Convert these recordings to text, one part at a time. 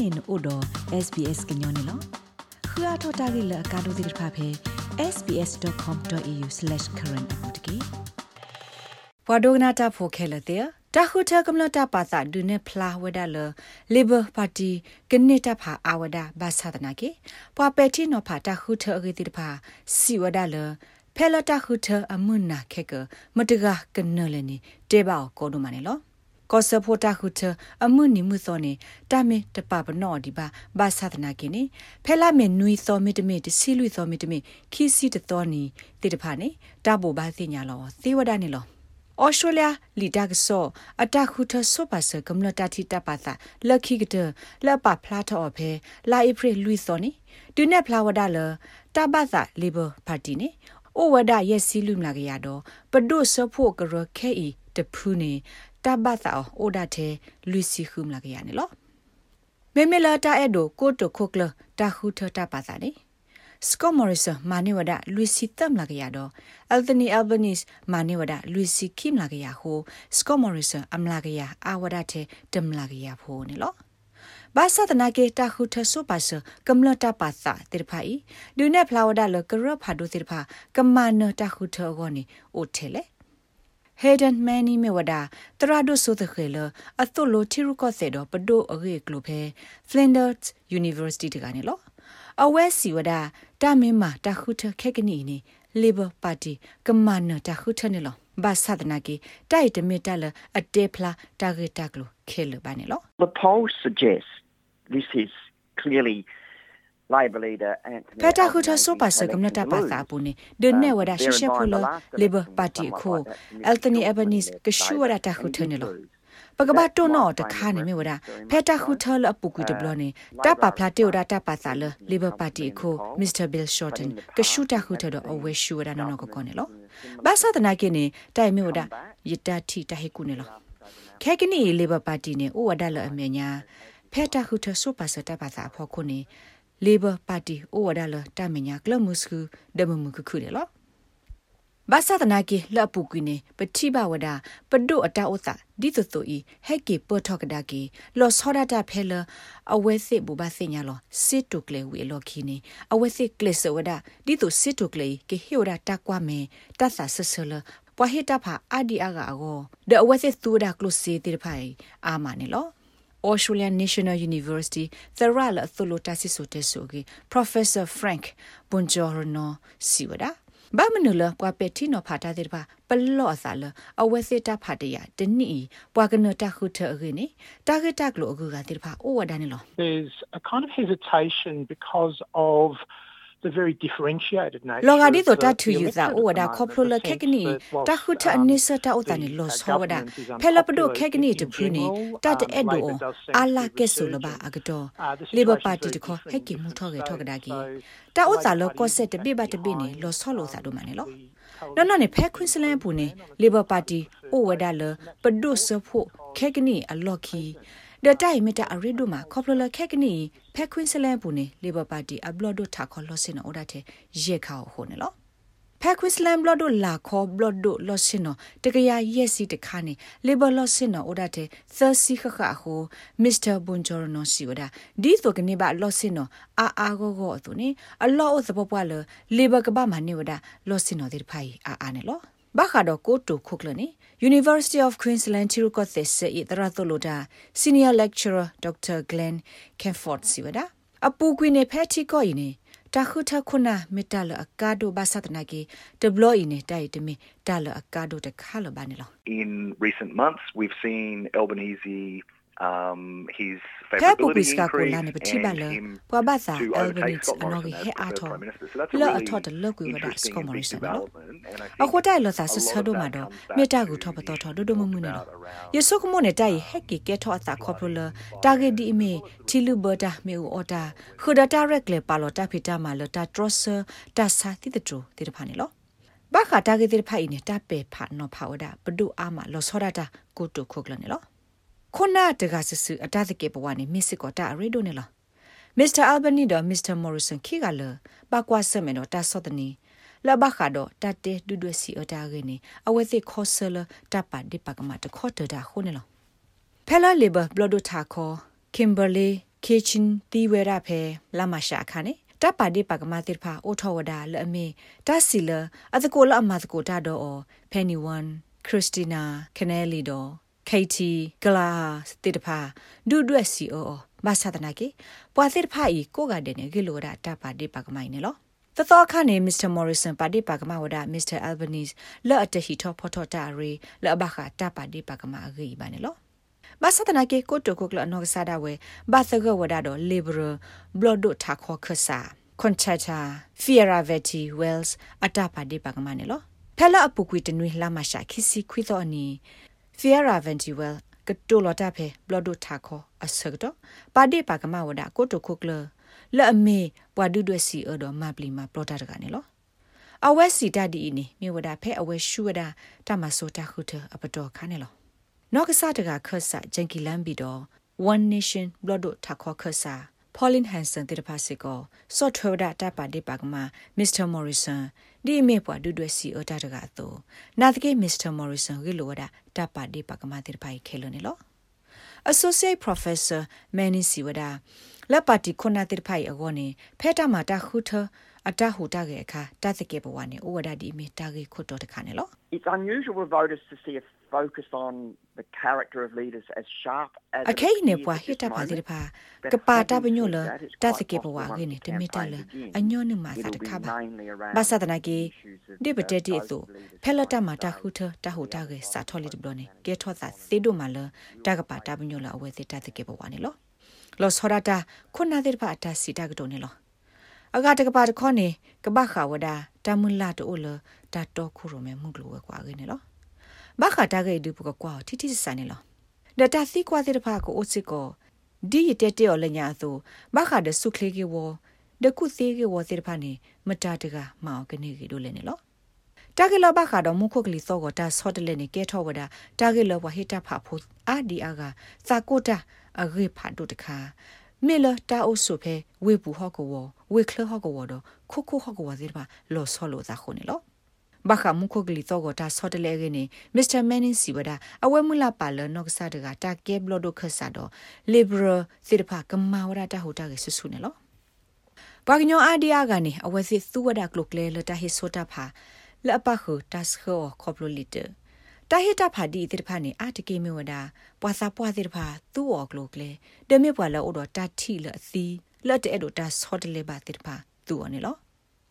နေနို့တော့ SBS ကညောနေလောခရထတာဂိလကာဒိုတိဖာဖေ sbs.com.au/current အပူတကေဘွာဒိုနာတာဖိုခဲလတဲ့တခုထကမလတာပါစာဒုနေဖလာဝဒါလ Labor Party ကနေတဖာအဝဒါဘာသာတနာကေပွာပက်တီနောဖာတခုထအဂေတိတဖာစီဝဒါလဖဲလတာခုထအမွနာခဲကမတကကနလနေတေဘောကောဒုမနေလော ကောဆဖိုတာခုထအမှုနိမှုစောနေတာမေတပပနောဒီပါဘာသဒနာကိနေဖဲလာမေနွီစောမီတမေတစီလူစောမီတမေခီစီတတော်နီတေတဖာနေတာဘောဘာသိညာလောသေဝဒနေလောဩစတြေးလျလီဒါကဆောအတခုထဆောပါဆကမ္လတာတီတပါသာလက်ခိကတလပဖလာထော်ဖဲလာအိဖရလူစောနီဒုနေဖလာဝဒါလတဘာသာလေဘာပါတီနေဩဝဒရက်စီလူမလာကရတော့ပဒုဆဖို့ကရခဲဤတဖူးနေ တဘသာအိုဒါတဲ့လူစီခုမလာကရနေလောမေမေလာတာအဲ့ဒိုကိုတိုခိုကလတာခုထတာပါသာနေစကောမော်ရီဆာမာနေဝဒလူစီတမ်လာကရတော့အယ်သနီအယ်ဘနီစ်မာနေဝဒလူစီခိမလာကရဟိုစကောမော်ရီဆာအမလာကရအာဝဒတဲ့တမ်လာကရဖို့နေလောဘာသာတနာကေတာခုထဆုပါစကမ္လတာပါသာတေဖိုင်ဒုနေဖလာဝဒလကရဖာဒုတေဖာကမ္မနတာခုထဂောနီအိုထဲလေ Hayden Manny မြဝဒါတရဒုဆိုတဲ့ခေလအသုလိုချီရုကော့စေတော့ပဒိုအဂေကလိုဖဲ Flinders University တကနေလောအဝဲစီဝဒါတာမင်းမာတခုထခက်ကနီနေ Labor Party ကမန်နတခုထနေလောဘာသဒနာကေတိုက်တမီတလအတေဖလာတာဂေတာကလိုခဲလပါနေလော The poll suggests this is clearly Labor leader Anthony Peta khuta so pa sa gamna ta pa sa pu ni de ne wada she she phu lo Labor Party ko Anthony Albanese ke shu wada ta khutha ne lo ပကဘာတိုနော်တခါနေမြဝဒဖက်တာခုထလအပူကွီတဘလနေတပါဖလာတေဝဒတပါစာလလီဘာပါတီကိုမစ္စတာဘီလ်ရှော့တန်ကရှူတာခုထတော့အဝဲရှူဝဒနော်နော်ကကောနေလောဘာသာတနာကိနေတိုင်မြဝဒယတတိတဟေကုနေလောခဲကနီလီဘာပါတီနေဩဝဒလအမေညာဖက်တာခုထဆိုပါစတပါစာဖော်ခုနေ Labor Party ဩဝဒါလတာမညာကလမှုစကူဒမမှုခုတယ်လောဘာသာတနာကေလပုကွီနေပတိဘဝဒပဒုအတာဥသဒီတုတုဤဟက်ကေပထောကဒါကေလောစောဒတာဖဲလအဝဲစစ်ဘူဘာစညာလောစစ်တုကလေဝေလောခီနေအဝဲစစ်ကလစဝဒဒီတုစစ်တုကလေကေဟိုဒတာကွာမေတသဆဆလပွာဟိတဖာအာဒီအာဂါအောဒအဝဲစစ်သူဒါကလုစီတိဖိုင်အာမနေလော Australian National University Tharala Thulota Sisotesogi Professor Frank Bongiorno Siwada ဘာမနုလပွာပက်တီနောဖာတာတဲ့ပါပလော့ဆာလအဝဲစစ်တာဖာတရတနီပွာကနတခုထအကိနေတာဂက်တက်လို့အခုကတဲ့ပါအိုဝဒန်လော There's a kind of hesitation because of the very differentiated nature လောဂဒီတော့တထူယူသာဩဝဒါခေါပလိုလခက်ကနီတခုထအနိစတာဥတန်လောဆောဝဒါဖဲလပဒိုခက်ကနီတဖူနီတတ်အဲ့ဒိုအာလာကဲဆူလဘာအကတော်လေဘာပါတီတခေါဟက်ကီမူထောကေထောကဒါကီတာဥစာလောကောဆက်တပိဘတပိနေလောဆောလို့စာတို့မနေလောနော်နော်နေဖဲခွင်းစလန်ပူနေလေဘာပါတီဩဝဒါလပဒုဆဖို့ခက်ကနီအလော်ခီ ဒတိုင်မတာအရီဒိုမှာခေါပလလခက်ကနီဖက်ခွင်းစလဲပူနေလေဘာပါတီအဘလော့ဒိုထာခေါ်လော့စင်အော်ဒါတဲ့ရေခါဟိုနေလောဖက်ခွင်းစလမ်ဘလော့ဒိုလာခေါ်ဘလော့ဒိုလော့စင်နော်တကရရက်စီတခါနေလေဘာလော့စင်နော်အော်ဒါတဲ့သစီခခဟိုမစ္စတာဘွန်ဂျော်နော်စီဝဒါဒီဆိုကနေပါလော့စင်နော်အာအာဂောဂောသူနေအလော့အသဘောပွားလလေဘာကဘာမနေဝဒါလော့စင်နော်ဒီဖိုင်အာအာနေလော ဘာခါတော့ကိုတူခုကလနေ University of Queensland Chirukothe se i tratoloda Senior Lecturer Dr. Glenn Kemford siwada apu kwine phethi ko yini တခုထခုနာမေတ္တလအကာဒိုဘာသတနာကေဒဘလိုအင်းတိုင်တမီတလအကာဒိုတခါလဘာနေလော In recent months we've seen Albanese um his favorability increase and him pwa ba sa albanese anogi he ato lo ato de lo ku wada skomorisa no akho tai lo sa sa do ma do meta gu tho pa to tho do do mu mu ne lo yeso ko mo ne tai he ki ke tho ata khoplo target di me thilu boda me u order khoda direct le pa lo ta phita ma lo ta trosser ta sa ti de tro ti de pha ne lo ဘာခတာကေတိဖိုင်နေတာပေဖာနောဖာဝဒပဒုအာမလောစောရတာကိုတုခုကလနေလော ခုနတကဆဆအတသကေဘဝနေမစ်စစ်ကောတာရီဒိုနေလားမစ္စတာအယ်ဘနီတော့မစ္စတာမော်ရီဆန်ခိကလဘကွာဆမနော်တာဆော့တနီလဘခါတော့တတဲဒူဒွစီအတာရင်းနေအဝဲသိခေါ်ဆလတပတ်ဒီပကမတခေါ်တတာခုနေလားဖဲလာလီဘာဘလဒိုတာခေါ်ကင်ဘာလီခေချင်းတီဝဲရဖဲလာမရှာခါနေတပါဒီပကမာတိဖာအိုထောဝဒါလအမေတစီလအတကိုလအမတကိုတာတော့ဖဲနီဝမ်ခရစ်စတီနာခနဲလီတော့ ခေတီဂလာစတိတဖာဒူဒွက်စီအိုဘာသာတနာကေပွာသစ်ဖာဤကိုကတဲ့နေဂီလိုရာတပါဒီပကမိုင်နေလောသသောခနေမစ္စတာမော်ရီဆန်ပါဒီပါကမဝဒမစ္စတာအယ်ဘနီစ်လော့အတဟီထောဖော်ထော်တာရီလော့ဘခတာပါဒီပါကမအဂီပါနေလောဘာသတနာကေကိုတိုကိုကလနောကဆာဒါဝဲဘာသဂဝဒါတော့လီဘရဘလော့ဒိုတာခေါ်ခဆာကွန်ချာတာဖီရာဗက်တီဝဲလ်စ်အတာပါဒီပါကမနေလောဖဲလာအပူကွီတနွေလာမရှာခီစီခွီတော့နီ ဖီရာဗက်တီဝဲလ်ကတိုလတာဖဲဘလော့ဒိုတာခေါ်အစကတော့ပါဒီပါကမဝဒါကိုတိုကိုကလလဲ့အမေပွာဒုဒွက်စီအော်တော့မပလီမှာပလော့တာတကနေလောအဝဲစီတဒီနီမြေဝဒါဖဲအဝဲရှူဝဒါတမဆိုတာခုထအပတော်ခါနေလောနောက်ကစားတကခတ်ဆာဂျန်ကီလန်ဘီတော့ one nation blood ထာခေါ်ခတ်ဆာ Pauline Hanson တေတဖာစီကို software ဒတာပါဒီပါကမှာ Mr. Morrison ဒီမေပွားဒူဒွဲစီအတာတကတော့နာတကေ Mr. Morrison ဂီလိုဝဒတာပါဒီပါကမှာတေတဖာခဲလို့နေလို့ Associate Professor Manny Siwada လက်ပါတီခုနာတေတဖာအကောနေဖဲတာမာတာခုထ အတဟူတကေအခါတသကေဘဝနေဩဝဒဒီမီတာကေခုတော်တခါနေလို့ It's unusual for voters to see a focus on the character of leaders as sharp as okay ne pwa hita pha dir pha ka pa ta bnyo la ta se ke bwa ge ne te mita la anyo ne ma sa ta kha ba ba sa dana ke de bete ti so phela ta ma ta hu tha ta hu ta ge sa tho li de blo ne ke tho sa se do ma la ta ka pa ta bnyo la awe se ta se ke bwa ne lo lo sora ta khuna dir pha ta si ta ga do ne lo အကတကပါတခေါနေကပခါဝဒတာမွလာတိုလတာတော့ခုရမဲမှုကလောကွာခင်းနော်ဘာခတာကေဒူပကကွာတီတီစနေလောဒတာစီကွာတဲ့ဖာကိုအိုစစ်ကိုဒီရတဲ့တဲ့လညာဆိုဘာခတဲ့ဆုခလေးကေဝဒကုသေးကေဝတဲ့ဖာနေမတာတကမောင်ကနေကေတို့လည်းနေလောတာဂေလဘခါတော့မုခုကလီစောကတာဆော့တလေနေကဲထောဝဒတာဂေလဘဟိတာဖာဖို့အာဒီအာကစာကိုတာအဂေဖာတို့တခါမေလတာအိုဆုဖဲဝေပူဟော့ကော ဝေခလဟော့ကောတော့ခုခုဟော့ကောဇေပါလောဆောလောဇာခုန်လောဘခမှုခုကလီတော့ကတာဆော့တလဲကင်းမစ္စတာမန်နင်းစီဝဒအဝဲမူလာပါလနော့ဆာတကတာကဲဘလော့ဒိုခဆာတော့လီဘရစီတဖကမာဝရတာဟိုတာကဆဆူနေလောဘာကညောအာဒီယာကနေအဝဲစီသူဝဒကလုကလဲလတာဟီဆိုတာဖာလအပခုတတ်ခေါခေါပလိုလီတတာဟိတာဖာဒီတိတဖာနေအာတကေမေဝဒပွာစာပွာတိတဖာသူ့ော်ကလုကလဲတမေပွာလောတော့တာထီလအသီ လက်တဲ့တို့တာဆော့တလဲပါတိတဖာသူ့ော်နေလော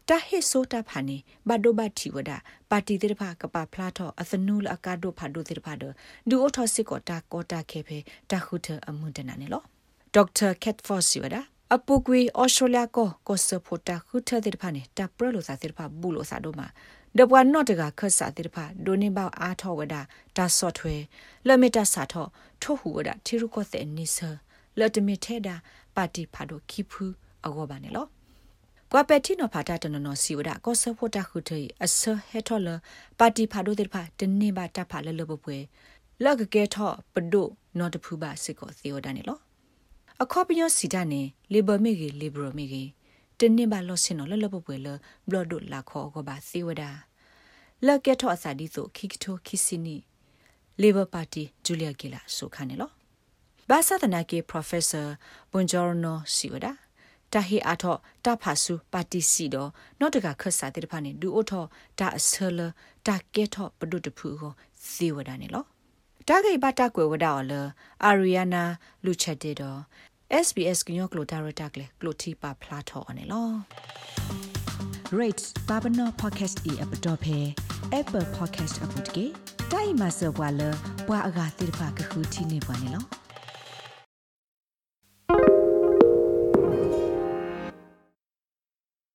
တာဟစ်ဆိုတာဖာနေဘဒိုဘတီဝဒပါတီတိဖာကပဖလာထောအသနူလအကာဒိုဖာဒိုတိဖာဒဒူအိုထောစစ်ကောတာကောတာခေဖေတာခုထအမွန်တနာနေလောဒေါက်တာကက်ဖော့စီဝဒအပူကွေအော်စတြေးလျကိုကိုစဖိုတာခုထတိဖာနေတာပရလိုစာတိဖာဘူးလိုစာဒိုမာဒပွားနော့တကခတ်စာတိဖာဒိုနေဘောက်အားထောဝဒဒါဆော့ထွဲလမီတာစာထောထိုဟူဝဒတီရုကောတဲ့နိဆာလတ်မီထဲတာ ပါတီဖာဒိုခိဖူအဂောပါနေလောကွာပက်တီနိုဖာတာတနနောစီဝဒကောဆဖို့တာခုထေအဆဟက်ထော်လပါတီဖာဒိုတေဖာတနေပါတဖာလလဘပွဲလောက်ကကဲထော့ပဒိုနော်တဖူပါစစ်ကိုသီယိုဒနေလောအခေါပညောစီဒနေလေဘမေကြီးလေဘရမေကြီးတနေပါလောစင်နော်လလဘပွဲလဘလဒိုလာခေါ်ကိုပါသီဝဒလက်ကဲထော့အစာဒီဆိုခိကတိုခိစီနီလေဘပါတီဂျူလီယာဂီလာဆိုခါနေလော ဘာသာတနာကေပရိုဖက်ဆာဘွန်ဂျော်နိုစီဝဒါတာဟီအာထောတာဖာဆူပါတီစီတော့နော့တကခတ်စာတဲ့ဖာနေဒူအိုထောတာအဆလတာကဲထောပဒုတဖူကိုဇီဝဒနေလောတာဂိဘတာကွယ်ဝဒါော်လအာရီယာနာလူချက်တဲ့တော့ SBS ကညောကလိုတာရတာကလေကလိုတီပါဖလာထောအနေလော rate babano podcast e app dot phe apple podcast app တကေတိုင်မဆဘွာလဘွာအဂါတိဖာကခုတီနေပါနေလော